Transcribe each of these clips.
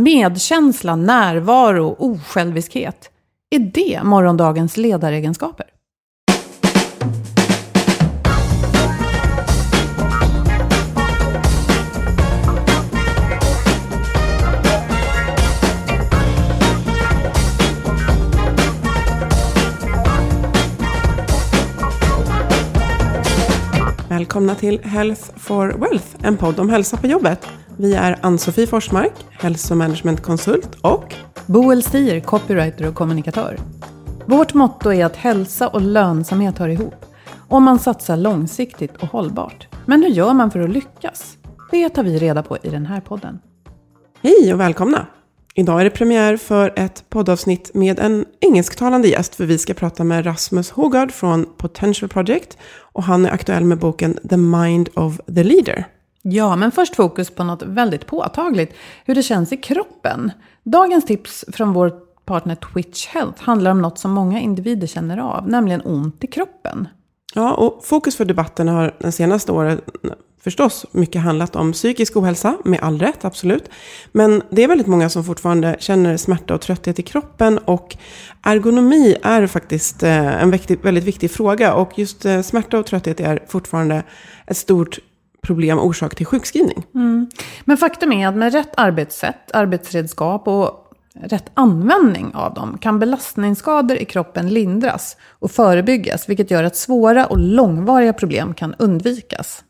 Medkänsla, närvaro osjälviskhet. Är det morgondagens ledaregenskaper? Välkomna till Health for Wealth, en podd om hälsa på jobbet. Vi är Ann-Sofie Forsmark, hälsomanagementkonsult och Boel Stier, copywriter och kommunikatör. Vårt motto är att hälsa och lönsamhet hör ihop. Om man satsar långsiktigt och hållbart. Men hur gör man för att lyckas? Det tar vi reda på i den här podden. hej och välkomna! Idag är det premiär för ett poddavsnitt med en engelsktalande gäst för vi ska prata med Rasmus Hogard från Potential Project och han är aktuell med boken The Mind of the Leader. Ja, men först fokus på något väldigt påtagligt. Hur det känns i kroppen. Dagens tips från vår partner Twitch Health handlar om något som många individer känner av, nämligen ont i kroppen. Ja, och fokus för debatten har den senaste året förstås mycket handlat om psykisk ohälsa, med all rätt, absolut. Men det är väldigt många som fortfarande känner smärta och trötthet i kroppen och ergonomi är faktiskt eh, en väldigt viktig fråga och just eh, smärta och trötthet är fortfarande ett stort problem orsak till sjukskrivning. Mm. Men faktum är att med rätt arbetssätt, arbetsredskap och rätt användning av dem kan belastningsskador i kroppen lindras och förebyggas, vilket gör att svåra och långvariga problem kan undvikas.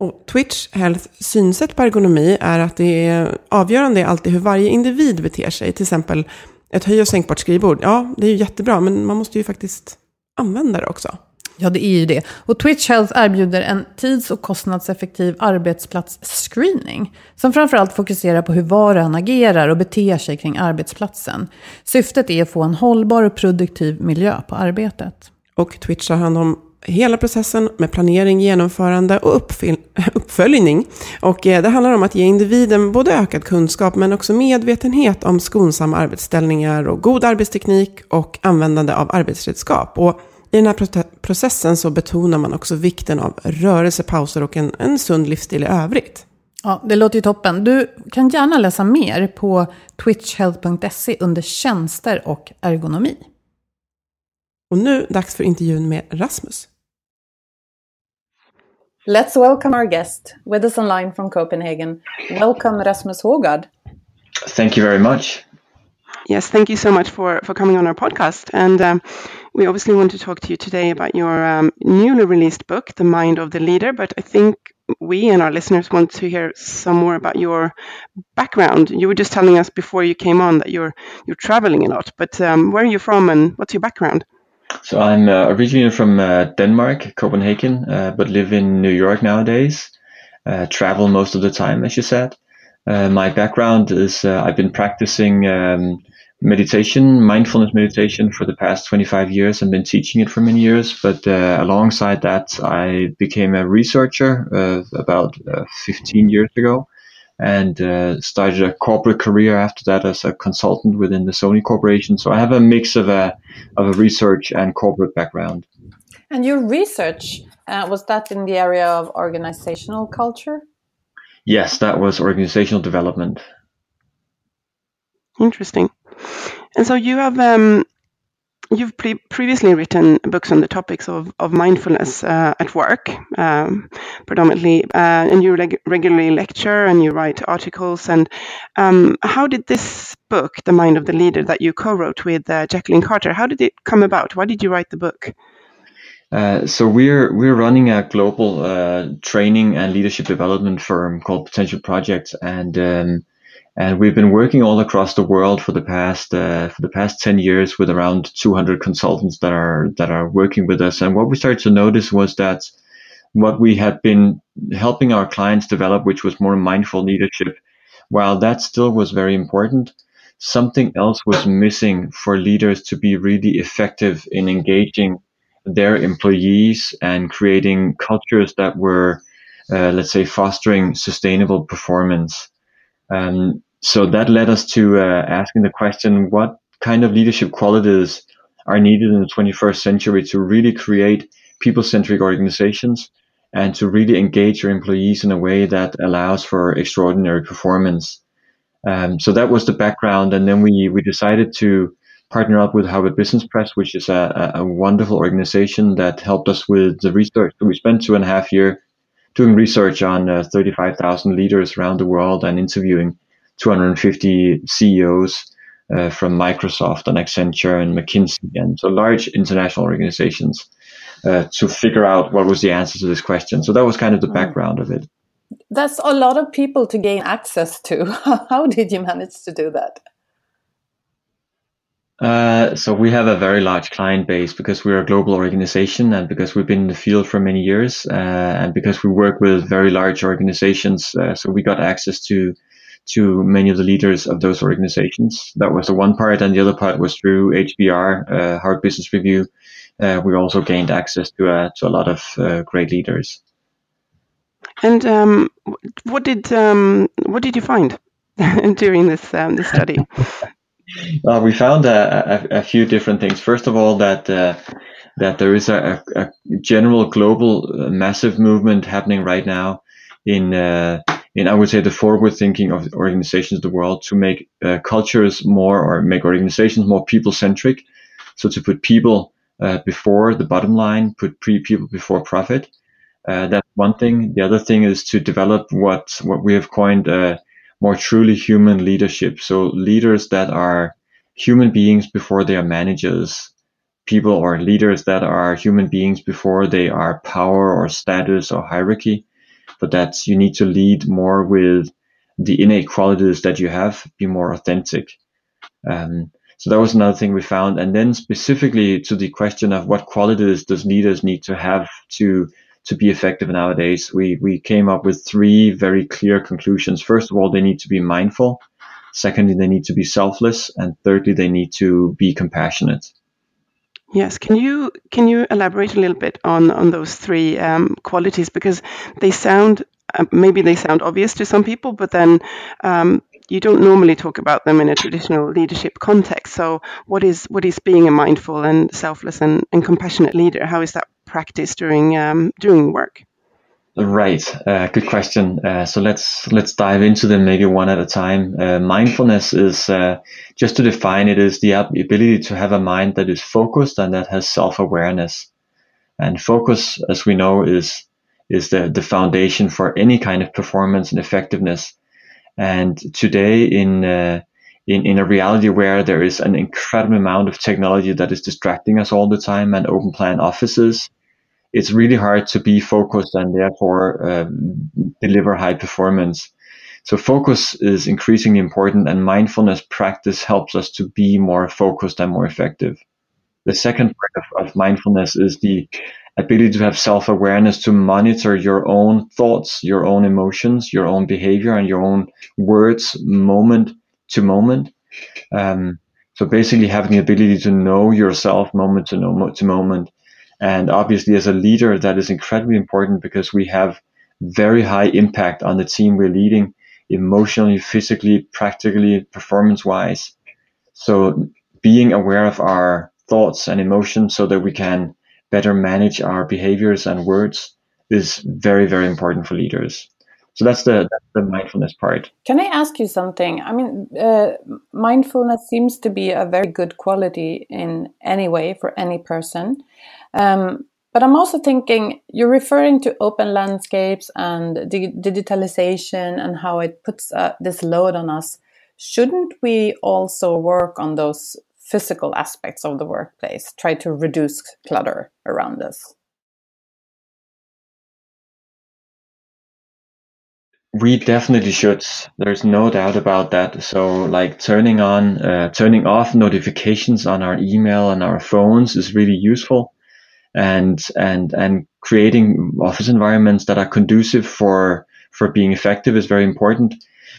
Och Twitch Health synsätt på ergonomi är att det är avgörande är alltid hur varje individ beter sig. Till exempel ett höj och sänkbart skrivbord. Ja, det är ju jättebra, men man måste ju faktiskt använda det också. Ja, det är ju det. Och Twitch Health erbjuder en tids och kostnadseffektiv arbetsplatsscreening. Som framförallt fokuserar på hur var och en agerar och beter sig kring arbetsplatsen. Syftet är att få en hållbar och produktiv miljö på arbetet. Och Twitch har hand om hela processen med planering, genomförande och uppföljning. Och eh, det handlar om att ge individen både ökad kunskap men också medvetenhet om skonsamma arbetsställningar och god arbetsteknik och användande av arbetsredskap. Och i den här processen så betonar man också vikten av rörelsepauser och en, en sund livsstil i övrigt. Ja, det låter ju toppen. Du kan gärna läsa mer på twitchhealth.se under tjänster och ergonomi. Och nu dags för intervjun med Rasmus. Let's welcome our guest with us online from Copenhagen. Welcome Rasmus Hogard. Thank you very much. Yes, thank you so much for, for coming on our podcast. And um, we obviously want to talk to you today about your um, newly released book, The Mind of the Leader. But I think we and our listeners want to hear some more about your background. You were just telling us before you came on that you're you're traveling a lot. But um, where are you from, and what's your background? So I'm uh, originally from uh, Denmark, Copenhagen, uh, but live in New York nowadays. Uh, travel most of the time, as you said. Uh, my background is uh, I've been practicing um, meditation, mindfulness meditation for the past 25 years and been teaching it for many years. But uh, alongside that, I became a researcher uh, about uh, 15 years ago and uh, started a corporate career after that as a consultant within the Sony Corporation. So I have a mix of a, of a research and corporate background. And your research, uh, was that in the area of organizational culture? Yes, that was organizational development. Interesting. And so you have um, you've pre- previously written books on the topics of, of mindfulness uh, at work, um, predominantly, uh, and you reg- regularly lecture and you write articles. And um, how did this book, The Mind of the Leader, that you co-wrote with uh, Jacqueline Carter, how did it come about? Why did you write the book? Uh, so we're we're running a global uh, training and leadership development firm called Potential Projects, and um, and we've been working all across the world for the past uh, for the past 10 years with around 200 consultants that are that are working with us. And what we started to notice was that what we had been helping our clients develop which was more mindful leadership while that still was very important something else was missing for leaders to be really effective in engaging their employees and creating cultures that were uh, let's say fostering sustainable performance um, so that led us to uh, asking the question, what kind of leadership qualities are needed in the 21st century to really create people-centric organizations and to really engage your employees in a way that allows for extraordinary performance. Um, so that was the background, and then we we decided to partner up with Harvard Business Press, which is a, a wonderful organization that helped us with the research. We spent two and a half year doing research on uh, 35,000 leaders around the world and interviewing 250 CEOs uh, from Microsoft and Accenture and McKinsey and so large international organizations uh, to figure out what was the answer to this question. So that was kind of the mm. background of it. That's a lot of people to gain access to. How did you manage to do that? Uh, so we have a very large client base because we're a global organization and because we've been in the field for many years uh, and because we work with very large organizations. Uh, so we got access to to many of the leaders of those organizations. That was the one part, and the other part was through HBR, uh, Harvard Business Review. Uh, we also gained access to uh, to a lot of uh, great leaders. And um, what did um, what did you find during this um, this study? Well, we found a, a, a, few different things. First of all, that uh, that there is a, a general global uh, massive movement happening right now in in I would say the forward thinking of organizations of the world to make uh, cultures more or make organizations more people centric. So to put people uh, before the bottom line, put pre people before profit. Uh, that's one thing. The other thing is to develop what what we have coined uh, more truly human leadership. So leaders that are human beings before they are managers. People or leaders that are human beings before they are power or status or hierarchy but that you need to lead more with the innate qualities that you have, be more authentic. Um, so that was another thing we found. And then specifically to the question of what qualities does leaders need to have to to be effective nowadays, we we came up with three very clear conclusions. First of all, they need to be mindful. Secondly, they need to be selfless, and thirdly, they need to be compassionate. Yes, can you can you elaborate a little bit on on those three um, qualities because they sound uh, maybe they sound obvious to some people, but then um, you don't normally talk about them in a traditional leadership context. So, what is what is being a mindful and selfless and, and compassionate leader? How is that practiced during um, during work? Right. Uh, good question. Uh, so let's let's dive into them maybe one at a time. Uh, mindfulness is uh, just to define it is the ability to have a mind that is focused and that has self awareness. And focus, as we know, is is the the foundation for any kind of performance and effectiveness. And today, in uh, in in a reality where there is an incredible amount of technology that is distracting us all the time, and open plan offices it's really hard to be focused and therefore um, deliver high performance. So focus is increasingly important and mindfulness practice helps us to be more focused and more effective. The second part of, of mindfulness is the ability to have self-awareness to monitor your own thoughts, your own emotions, your own behavior and your own words moment to moment. Um, So basically having the ability to know yourself moment to, moment to moment. And obviously as a leader, that is incredibly important because we have very high impact on the team we're leading emotionally, physically, practically, performance wise. So being aware of our thoughts and emotions so that we can better manage our behaviors and words is very, very important for leaders. So that's the that's the mindfulness part. Can I ask you something? I mean, uh, mindfulness seems to be a very good quality in any way for any person. Um, but I'm also thinking you're referring to open landscapes and di- digitalization and how it puts uh, this load on us. Shouldn't we also work on those physical aspects of the workplace, try to reduce clutter around us? We definitely should. There's no doubt about that. So, like turning on, uh, turning off notifications on our email and our phones is really useful, and and and creating office environments that are conducive for for being effective is very important.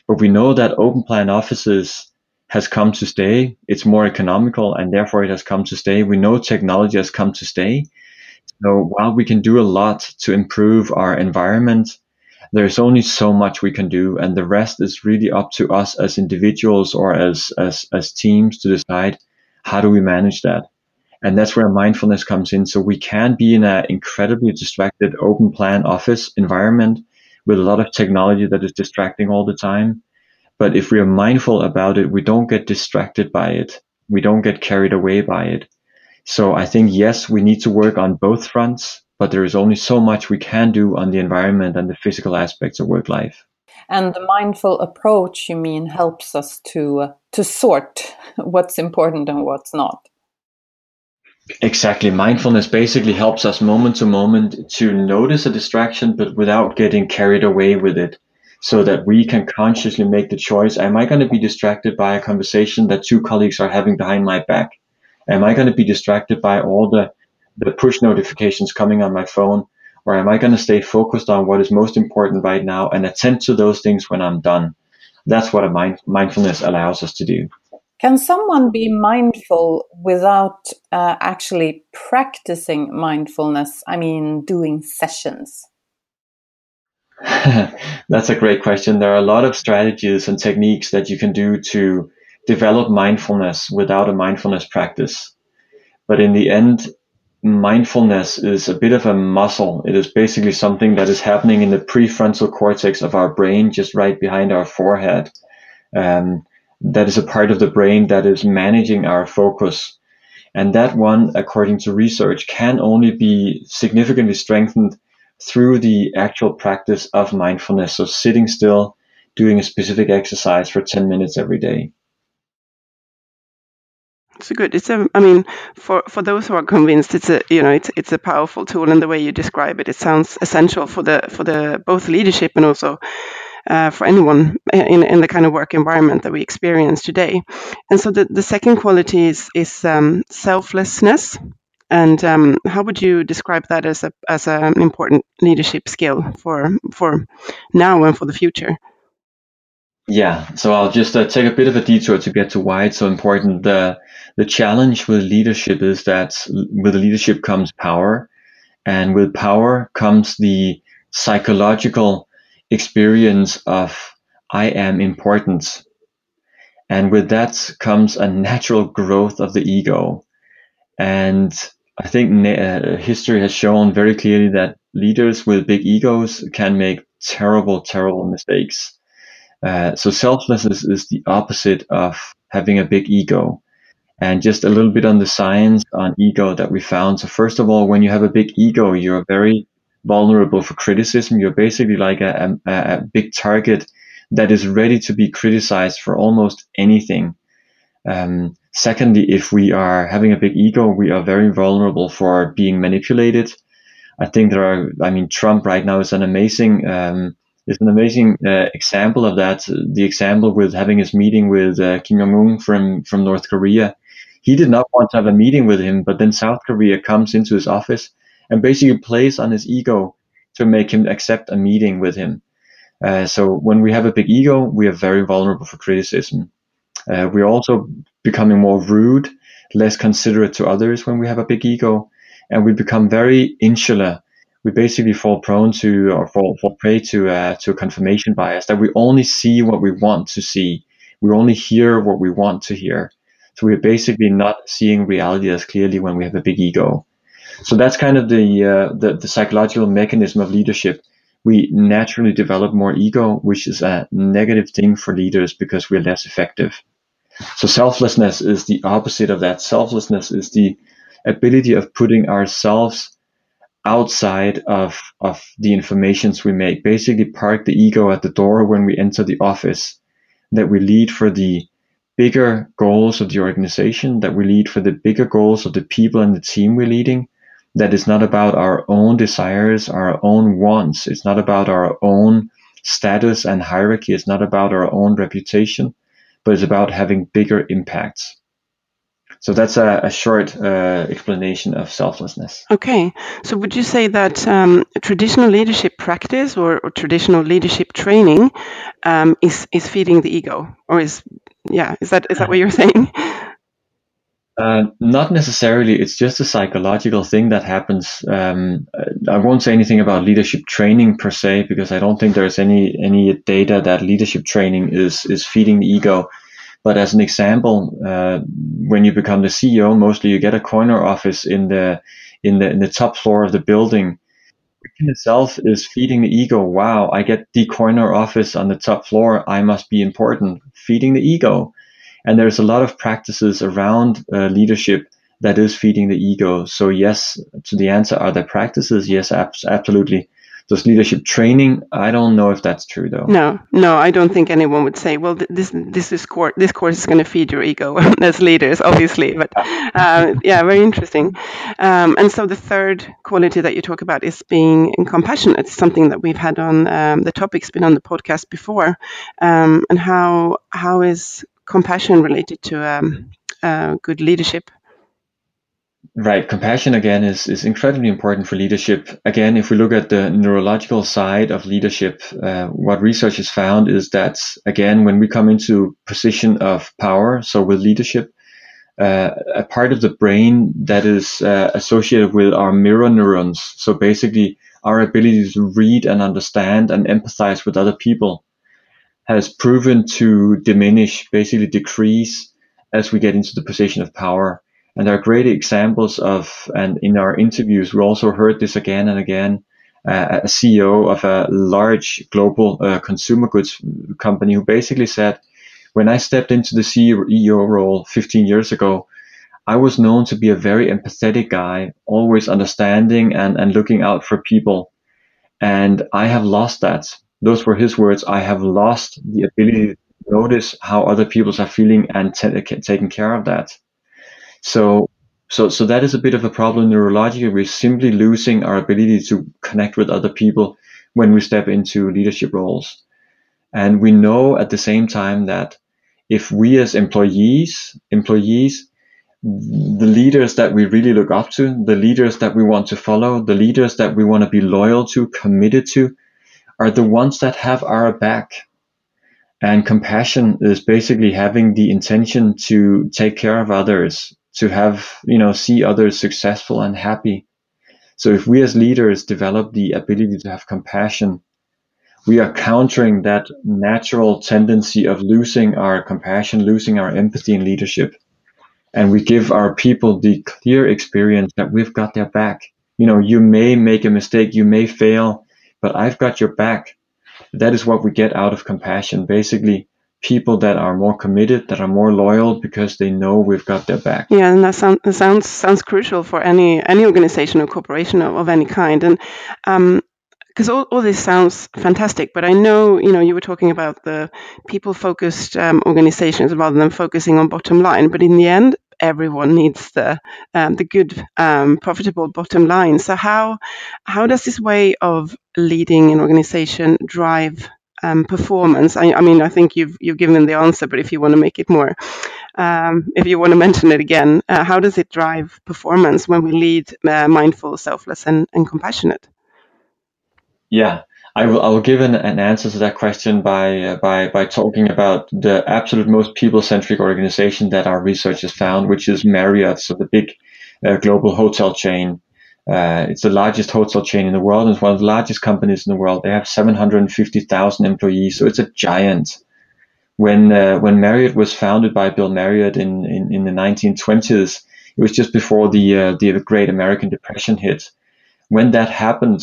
But we know that open plan offices has come to stay. It's more economical, and therefore it has come to stay. We know technology has come to stay. So while we can do a lot to improve our environment there's only so much we can do and the rest is really up to us as individuals or as as as teams to decide how do we manage that. And that's where mindfulness comes in. So we can be in an incredibly distracted open plan office environment with a lot of technology that is distracting all the time. But if we are mindful about it we don't get distracted by it. We don't get carried away by it. So i think yes we need to work on both fronts but there is only so much we can do on the environment and the physical aspects of work life. And the mindful approach, you mean, helps us to uh, to sort what's important and what's not. Exactly. Mindfulness basically helps us moment to moment to notice a distraction, but without getting carried away with it. So that we can consciously make the choice. Am I going to be distracted by a conversation that two colleagues are having behind my back? Am I going to be distracted by all the the push notifications coming on my phone? Or am I going to stay focused on what is most important right now and attend to those things when I'm done? That's what a mind- mindfulness allows us to do. Can someone be mindful without uh, actually practicing mindfulness? I mean, doing sessions? That's a great question. There are a lot of strategies and techniques that you can do to develop mindfulness without a mindfulness practice. But in the end, mindfulness is a bit of a muscle. It is basically something that is happening in the prefrontal cortex of our brain, just right behind our forehead. Um, that is a part of the brain that is managing our focus. And that one, according to research, can only be significantly strengthened through the actual practice of mindfulness. So sitting still, doing a specific exercise for 10 minutes every day. It's good. It's a. I mean, for for those who are convinced, it's a you know it's it's a powerful tool, and the way you describe it, it sounds essential for the for the both leadership and also uh, for anyone in in the kind of work environment that we experience today. And so the the second quality is is um, selflessness. And um, how would you describe that as a as an important leadership skill for for now and for the future? Yeah, so I'll just uh, take a bit of a detour to get to why it's so important. The the challenge with leadership is that with leadership comes power, and with power comes the psychological experience of I am important, and with that comes a natural growth of the ego. And I think uh, history has shown very clearly that leaders with big egos can make terrible, terrible mistakes uh, so selflessness is the opposite of having a big ego. And just a little bit on the science on ego that we found. So first of all, when you have a big ego, you're very vulnerable for criticism. You're basically like a, a, a big target that is ready to be criticized for almost anything. Um, secondly, if we are having a big ego, we are very vulnerable for being manipulated. I think there are, I mean, Trump right now is an amazing um, is an amazing uh, example of that. The example with having his meeting with uh, Kim Jong Un from from North Korea. He did not want to have a meeting with him, but then South Korea comes into his office and basically plays on his ego to make him accept a meeting with him. Uh, so when we have a big ego, we are very vulnerable for criticism. Uh, we're also becoming more rude, less considerate to others when we have a big ego, and we become very insular. We basically fall prone to or fall, fall prey to uh, to confirmation bias that we only see what we want to see. We only hear what we want to hear. So we're basically not seeing reality as clearly when we have a big ego. So that's kind of the, uh, the, the psychological mechanism of leadership. We naturally develop more ego, which is a negative thing for leaders because we're less effective. So selflessness is the opposite of that. Selflessness is the ability of putting ourselves outside of, of the informations we make. Basically park the ego at the door when we enter the office, that we lead for the bigger goals of the organization, that we lead for the bigger goals of the people and the team we're leading, that is not about our own desires, our own wants. It's not about our own status and hierarchy. It's not about our own reputation, but it's about having bigger impacts. So that's a, a short uh, explanation of selflessness. Okay. So would you say that um, traditional leadership practice or, or, traditional leadership training um, is is feeding the ego, or is yeah is that is that what you're saying? Uh, not necessarily. It's just a psychological thing that happens. Um, I won't say anything about leadership training per se because I don't think there's any any data that leadership training is is feeding the ego. But as an example, uh, when you become the CEO, mostly you get a corner office in the in the in the top floor of the building. Which in itself is feeding the ego. Wow, I get the corner office on the top floor. I must be important. Feeding the ego and there's a lot of practices around uh, leadership that is feeding the ego. So yes, to the answer, are there practices? Yes, ab- absolutely. Does leadership training? I don't know if that's true though. No, no, I don't think anyone would say, well, this this is course this course is going to feed your ego as leaders, obviously. But uh, yeah, very interesting. Um, and so the third quality that you talk about is being compassionate. It's something that we've had on um, the topic's been on the podcast before. Um, and how how is compassion related to um, uh, good leadership? Right. Compassion again is, is incredibly important for leadership. Again, if we look at the neurological side of leadership, uh, what research has found is that again, when we come into position of power, so with leadership, uh, a part of the brain that is uh, associated with our mirror neurons. So basically our ability to read and understand and empathize with other people has proven to diminish, basically decrease as we get into the position of power. And there are great examples of, and in our interviews, we also heard this again and again. Uh, a CEO of a large global uh, consumer goods company who basically said, when I stepped into the CEO role 15 years ago, I was known to be a very empathetic guy, always understanding and, and looking out for people. And I have lost that those were his words. I have lost the ability to notice how other people are feeling and t- taking care of that. So, so, so that is a bit of a problem neurologically. We're simply losing our ability to connect with other people when we step into leadership roles. And we know at the same time that if we as employees, employees, the leaders that we really look up to, the leaders that we want to follow, the leaders that we want to be loyal to, committed to, are the ones that have our back. And compassion is basically having the intention to take care of others, to have, you know, see others successful and happy. So if we as leaders develop the ability to have compassion, we are countering that natural tendency of losing our compassion, losing our empathy in leadership. And we give our people the clear experience that we've got their back. You know, you may make a mistake, you may fail, but I've got your back. That is what we get out of compassion. Basically, people that are more committed, that are more loyal because they know we've got their back. Yeah, and that, sound, that sounds sounds crucial for any any organization or corporation of, of any kind. And um, because all, all this sounds fantastic, but I know you know you were talking about the people focused um, organizations rather than focusing on bottom line. But in the end, everyone needs the um, the good um, profitable bottom line. So how how does this way of leading an organization drive um, performance? I, I, mean, I think you've you've given the answer, but if you want to make it more, um, if you want to mention it again, uh, how does it drive performance when we lead uh, mindful, selfless, and, and compassionate? Yeah, I will I will give an, an answer to that question by uh, by by talking about the absolute most people centric organization that our research has found, which is Marriott, so the big uh, global hotel chain. Uh, it's the largest hotel chain in the world. It's one of the largest companies in the world. They have 750,000 employees, so it's a giant. When uh, when Marriott was founded by Bill Marriott in, in, in the 1920s, it was just before the uh, the Great American Depression hit. When that happened,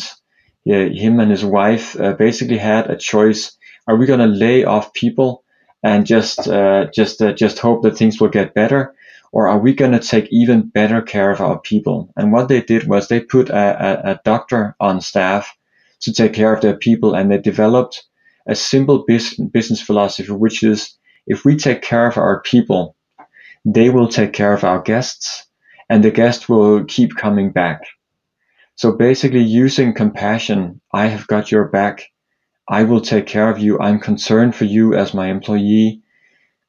yeah, him and his wife uh, basically had a choice: Are we going to lay off people and just uh, just uh, just hope that things will get better, or are we going to take even better care of our people? And what they did was they put a, a, a doctor on staff to take care of their people, and they developed a simple business philosophy, which is if we take care of our people, they will take care of our guests, and the guests will keep coming back. So basically using compassion, I have got your back. I will take care of you. I'm concerned for you as my employee.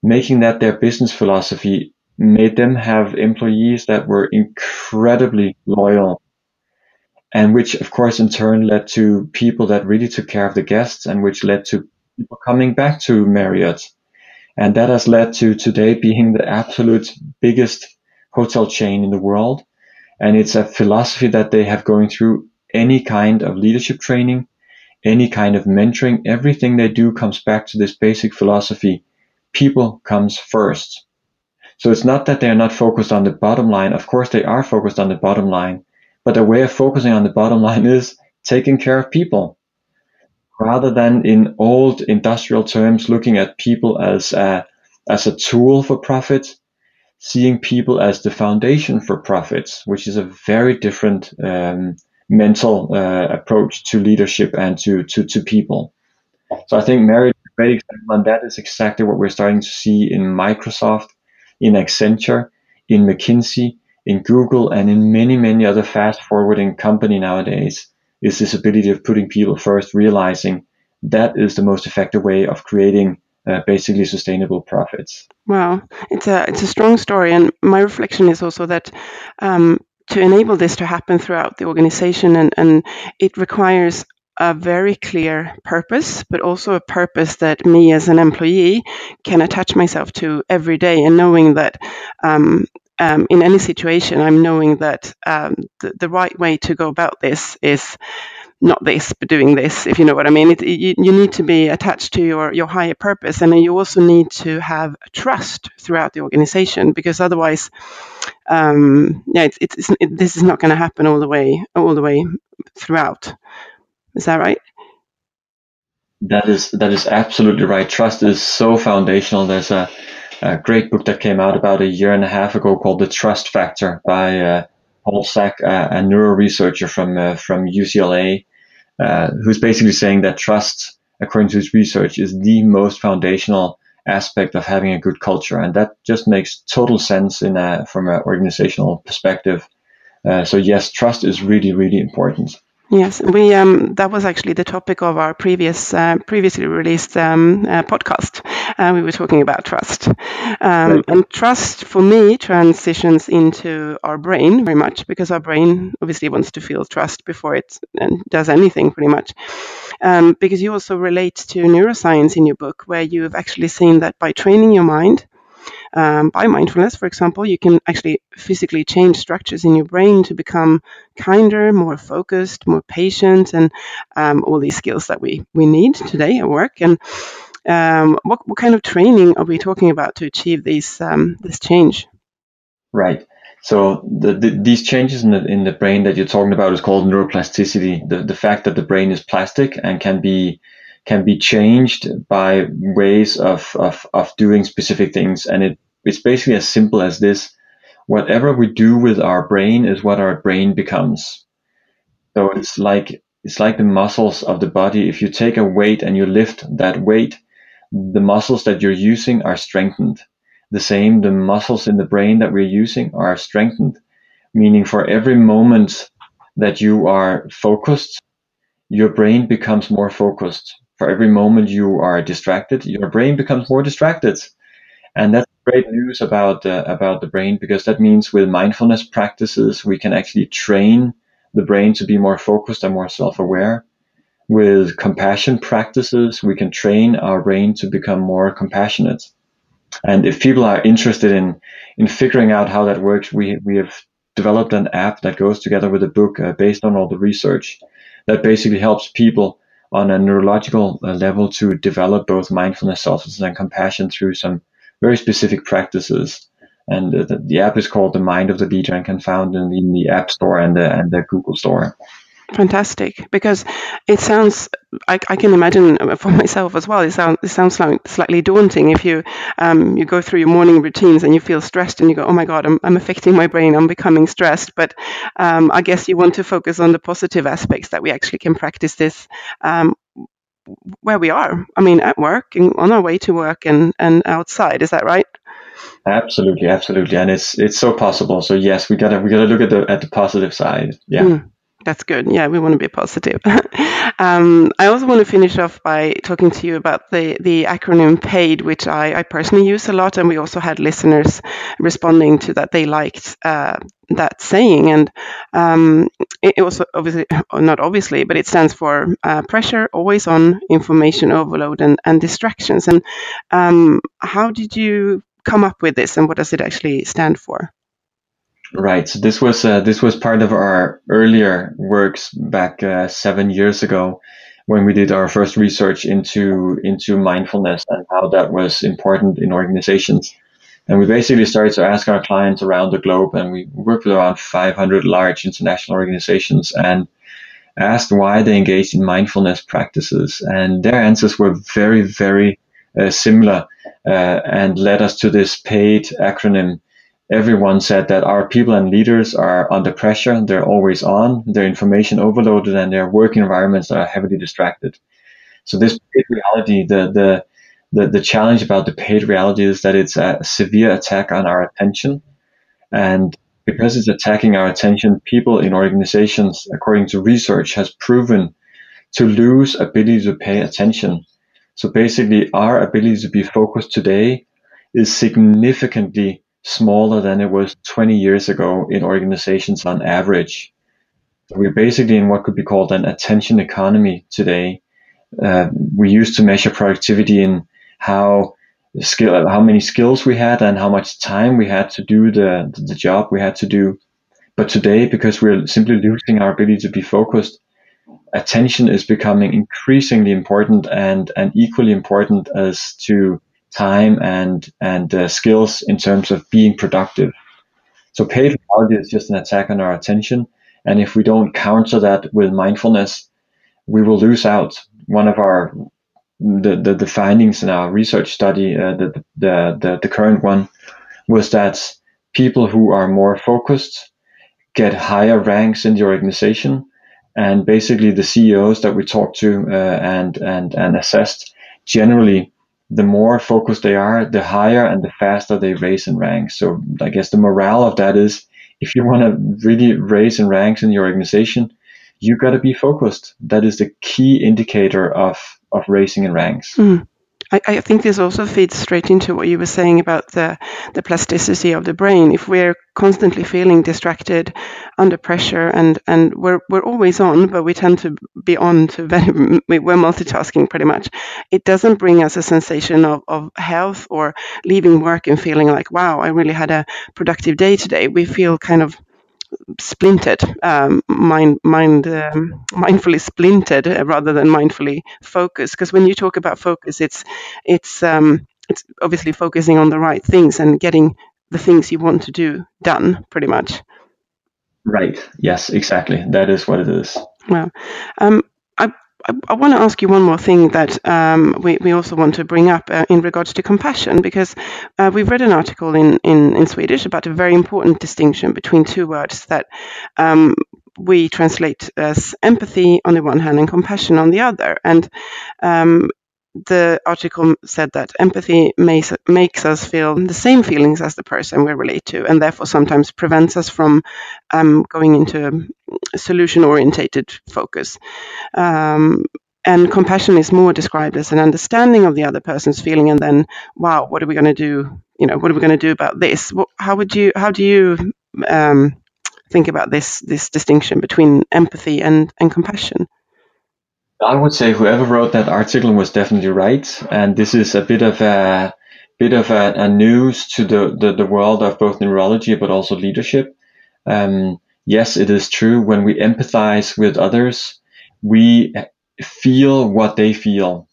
Making that their business philosophy made them have employees that were incredibly loyal and which of course in turn led to people that really took care of the guests and which led to people coming back to Marriott. And that has led to today being the absolute biggest hotel chain in the world and it's a philosophy that they have going through any kind of leadership training, any kind of mentoring. Everything they do comes back to this basic philosophy. People comes first. So it's not that they are not focused on the bottom line. Of course, they are focused on the bottom line, but their way of focusing on the bottom line is taking care of people rather than in old industrial terms, looking at people as a, as a tool for profit seeing people as the foundation for profits, which is a very different um, mental uh, approach to leadership and to, to, to people. So I think a great example, and that is exactly what we're starting to see in Microsoft, in Accenture, in McKinsey, in Google, and in many, many other fast forwarding company nowadays is this ability of putting people first, realizing that is the most effective way of creating uh, basically sustainable profits. Wow, it's a it's a strong story, and my reflection is also that um, to enable this to happen throughout the organization, and, and it requires a very clear purpose, but also a purpose that me as an employee can attach myself to every day, and knowing that um, um, in any situation, I'm knowing that um, the, the right way to go about this is not this, but doing this, if you know what I mean. It, you, you need to be attached to your, your higher purpose, and you also need to have trust throughout the organization because otherwise, um, yeah, it's, it's, it, this is not going to happen all the way all the way throughout. Is that right? That is that is absolutely right. Trust is so foundational. There's a, a great book that came out about a year and a half ago called The Trust Factor by uh, Paul Zak, uh, a neuro researcher from uh, from UCLA, uh, who's basically saying that trust, according to his research, is the most foundational aspect of having a good culture, and that just makes total sense in a, from an organizational perspective. Uh, so yes, trust is really really important. Yes, we um, that was actually the topic of our previous uh, previously released um, uh, podcast. Uh, we were talking about trust, um, and trust for me transitions into our brain very much because our brain obviously wants to feel trust before it does anything, pretty much. Um, because you also relate to neuroscience in your book, where you have actually seen that by training your mind um, by mindfulness, for example, you can actually physically change structures in your brain to become kinder, more focused, more patient, and um, all these skills that we, we need today at work. And um, what, what kind of training are we talking about to achieve these, um, this change? Right. So the, the, these changes in the in the brain that you're talking about is called neuroplasticity. The the fact that the brain is plastic and can be can be changed by ways of, of, of doing specific things. And it, it's basically as simple as this. Whatever we do with our brain is what our brain becomes. So it's like, it's like the muscles of the body. If you take a weight and you lift that weight, the muscles that you're using are strengthened. The same, the muscles in the brain that we're using are strengthened, meaning for every moment that you are focused, your brain becomes more focused for every moment you are distracted, your brain becomes more distracted. And that's great news about uh, about the brain because that means with mindfulness practices we can actually train the brain to be more focused and more self-aware. with compassion practices, we can train our brain to become more compassionate. And if people are interested in in figuring out how that works, we we have developed an app that goes together with a book uh, based on all the research that basically helps people on a neurological uh, level to develop both mindfulness, selflessness, and compassion through some very specific practices. And the, the, app is called The Mind of the Leader and can found in in the App Store and the and the Google Store. Fantastic, because it sounds. I, I, can imagine for myself as well. It sounds it sounds like slightly daunting if you um, you go through your morning routines and you feel stressed and you go, oh my god, I'm, I'm affecting my brain. I'm becoming stressed. But um, I guess you want to focus on the positive aspects that we actually can practice this um, where we are. I mean, at work and on our way to work and and outside. Is that right? Absolutely, absolutely, and it's it's so possible. So yes, we gotta we gotta look at the at the positive side. Yeah. Mm. That's good. Yeah, we want to be positive. um, I also want to finish off by talking to you about the, the acronym PAID, which I, I personally use a lot, and we also had listeners responding to that they liked uh, that saying. And um, it, it, was obviously, not obviously, but it stands for uh, pressure, always on, information overload, and, and distractions. And um, how did you come up with this, and what does it actually stand for? Right. So this was uh, this was part of our earlier works back uh, seven years ago when we did our first research into into mindfulness and how that was important in organizations. And we basically started to ask our clients around the globe, and we worked with around 500 large international organizations and asked why they engaged in mindfulness practices. And their answers were very, very uh, similar uh, and led us to this PAID acronym everyone said that our people and leaders are under pressure. They're always on. They're information overloaded and their work environments are heavily distracted. So this PAID reality, the, the, the, the challenge about the PAID reality is that it's a severe attack on our attention. And because it's attacking our attention, people in organizations, according to research, has proven to lose ability to pay attention. So basically our ability to be focused today is significantly smaller than it was 20 years ago in organizations on average. We're basically in what could be called an attention economy today. Uh, we used to measure productivity in how skill, how many skills we had and how much time we had to do the, the job we had to do. But today, because we're simply losing our ability to be focused, attention is becoming increasingly important and, and equally important as to time and and uh, skills in terms of being productive. So PAID reality is just an attack on our attention, and if we don't counter that with mindfulness, we will lose out. One of our the the, the findings in our research study, uh, the, the the the current one, was that people who are more focused get higher ranks in the organization, and basically the CEOs that we talked to uh, and and and assessed generally the more focused they are, the higher and the faster they raise in ranks. So I guess the morale of that is if you want to really raise in ranks in your organization, you got to be focused. That is the key indicator of of raising in ranks. Mm. I, I, think this also feeds straight into what you were saying about the, the plasticity of the brain. If we're constantly feeling distracted, under pressure, and, and we're, we're always on, but we tend to be on to very, we're multitasking pretty much. It doesn't bring us a sensation of, of health or leaving work and feeling like, wow, I really had a productive day today. We feel kind of splintered, um, mind, mind, um, mindfully splintered uh, rather than mindfully focused. Because when you talk about focus, it's it's um, it's obviously focusing on the right things and getting the things you want to do done, pretty much. Right. Yes. Exactly. That is what it is. Well, um, I I, want to ask you one more thing that um, we, we also want to bring up uh, in regards to compassion, because uh, we've read an article in, in, in Swedish about a very important distinction between two words that um, we translate as empathy on the one hand and compassion on the other. And um, the article said that empathy makes, makes us feel the same feelings as the person we relate to, and therefore sometimes prevents us from um, going into a solution orientated focus. Um, and compassion is more described as an understanding of the other person's feeling, and then, wow, what are we going to do? You know, what are we going to do about this? How would you? How do you um, think about this this distinction between empathy and and compassion? I would say whoever wrote that article was definitely right, and this is a bit of a bit of a, a news to the, the, the world of both neurology but also leadership. Um, yes, it is true. When we empathize with others, we feel what they feel.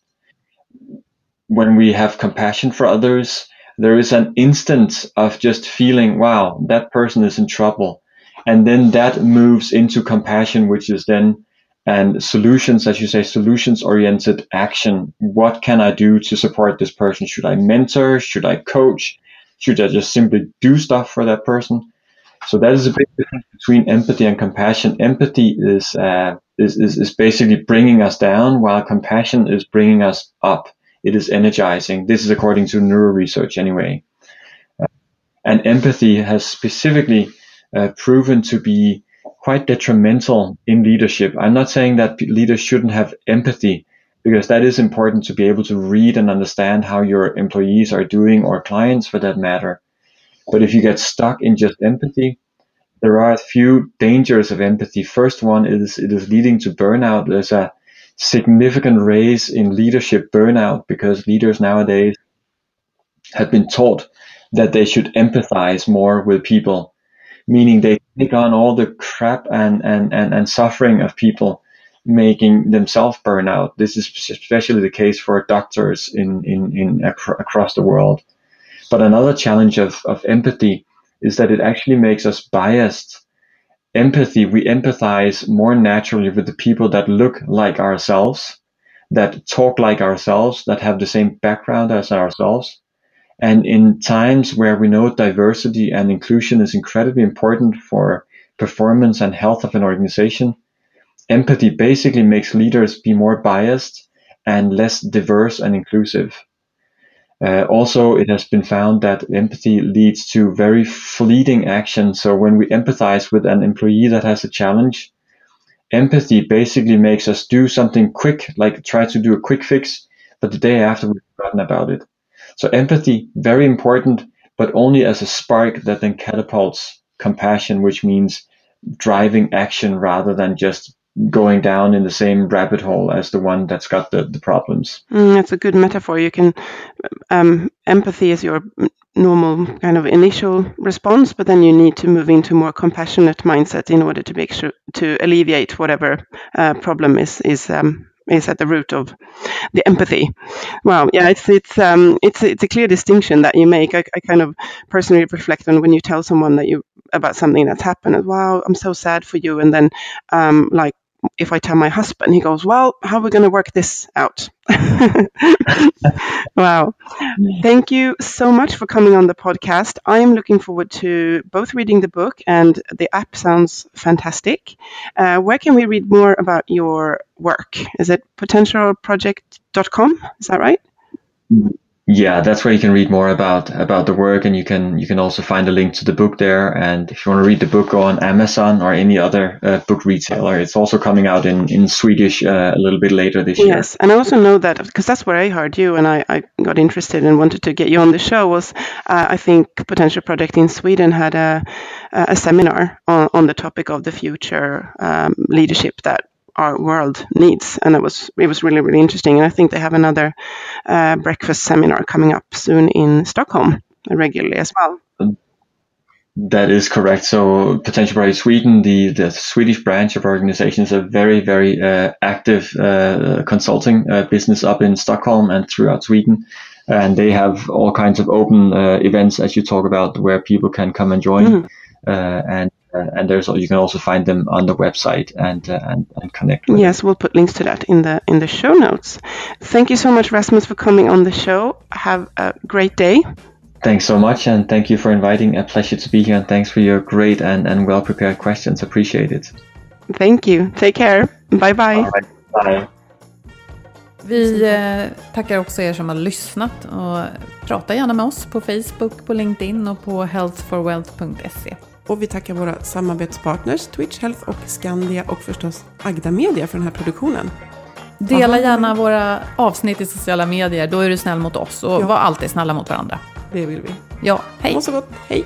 When we have compassion for others, there is an instant of just feeling, wow, that person is in trouble. And then that moves into compassion, which is then and solutions, as you say, solutions oriented action. What can I do to support this person? Should I mentor? Should I coach? Should I just simply do stuff for that person? So that is a big difference between empathy and compassion. Empathy is, uh, is, is, is basically bringing us down while compassion is bringing us up. It is energizing. This is according to neuro research anyway. Uh, and empathy has specifically uh, proven to be quite detrimental in leadership. I'm not saying that leaders shouldn't have empathy because that is important to be able to read and understand how your employees are doing or clients for that matter. But if you get stuck in just empathy, there are a few dangers of empathy. First one is it is leading to burnout. There's a significant raise in leadership burnout because leaders nowadays have been taught that they should empathize more with people meaning they take on all the crap and, and, and, and suffering of people making themselves burn out. This is especially the case for doctors in, in, in across the world. But another challenge of, of empathy is that it actually makes us biased. Empathy, we empathize more naturally with the people that look like ourselves, that talk like ourselves, that have the same background as ourselves. And in times where we know diversity and inclusion is incredibly important for performance and health of an organization, empathy basically makes leaders be more biased and less diverse and inclusive. Uh, also, it has been found that empathy leads to very fleeting action. So when we empathize with an employee that has a challenge, empathy basically makes us do something quick, like try to do a quick fix, but the day after we've forgotten about it. So empathy, very important, but only as a spark that then catapults compassion, which means driving action rather than just going down in the same rabbit hole as the one that's got the, the problems. Mm, that's a good metaphor. You can, um, empathy is your normal kind of initial response, but then you need to move into more compassionate mindset in order to make sure to alleviate whatever uh, problem is is um, is at the root of the empathy. Wow, yeah, it's it's um, it's it's a clear distinction that you make. I, I kind of personally reflect on when you tell someone that you about something that's happened. Wow, I'm so sad for you, and then um, like if I tell my husband, he goes, Well, how are we going to work this out? wow. Thank you so much for coming on the podcast. I am looking forward to both reading the book and the app sounds fantastic. Uh, where can we read more about your work? Is it potentialproject.com? Is that right? Yeah, that's where you can read more about about the work, and you can you can also find a link to the book there. And if you want to read the book, on Amazon or any other uh, book retailer. It's also coming out in in Swedish uh, a little bit later this yes. year. Yes, and I also know that because that's where I heard you, and I, I got interested and wanted to get you on the show. Was uh, I think Potential Project in Sweden had a a seminar on, on the topic of the future um, leadership that our world needs. And it was it was really really interesting. And I think they have another uh, breakfast seminar coming up soon in Stockholm regularly as well. That is correct. So Potential Project Sweden, the, the Swedish branch of our organization, is a very, very uh, active uh, consulting uh, business up in Stockholm and throughout Sweden. And they have all kinds of open uh, events, as you talk about, where people can come and join. Mm. and uh, and there's you can also find them on the website and uh, and, and connect. yes, them. we'll put links to that in the in the show notes. Thank you so much, Rasmus, for coming on the show. Have a great day. Thanks so much, and thank you for inviting. A pleasure to be here, and thanks for your great and, and well prepared questions. Appreciate it. Thank you. Take care. Bye bye. Right. Bye. Vi eh, tackar också er som har lyssnat och prata gärna med oss på Facebook, på LinkedIn och på healthforwealth.se. Och vi tackar våra samarbetspartners Twitch Health och Skandia och förstås Agda Media för den här produktionen. Dela gärna våra avsnitt i sociala medier, då är du snäll mot oss. Och ja. var alltid snälla mot varandra. Det vill vi. Ja, hej. Ha så gott. Hej.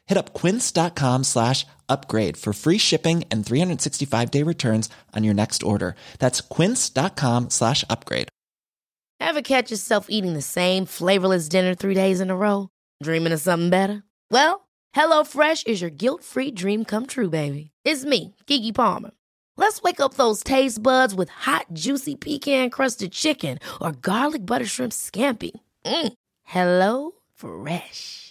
Hit up quince.com slash upgrade for free shipping and 365 day returns on your next order. That's quince.com slash upgrade. Ever catch yourself eating the same flavorless dinner three days in a row? Dreaming of something better? Well, hello fresh is your guilt free dream come true, baby. It's me, Keke Palmer. Let's wake up those taste buds with hot, juicy pecan crusted chicken or garlic butter shrimp scampi. Mm. Hello Fresh.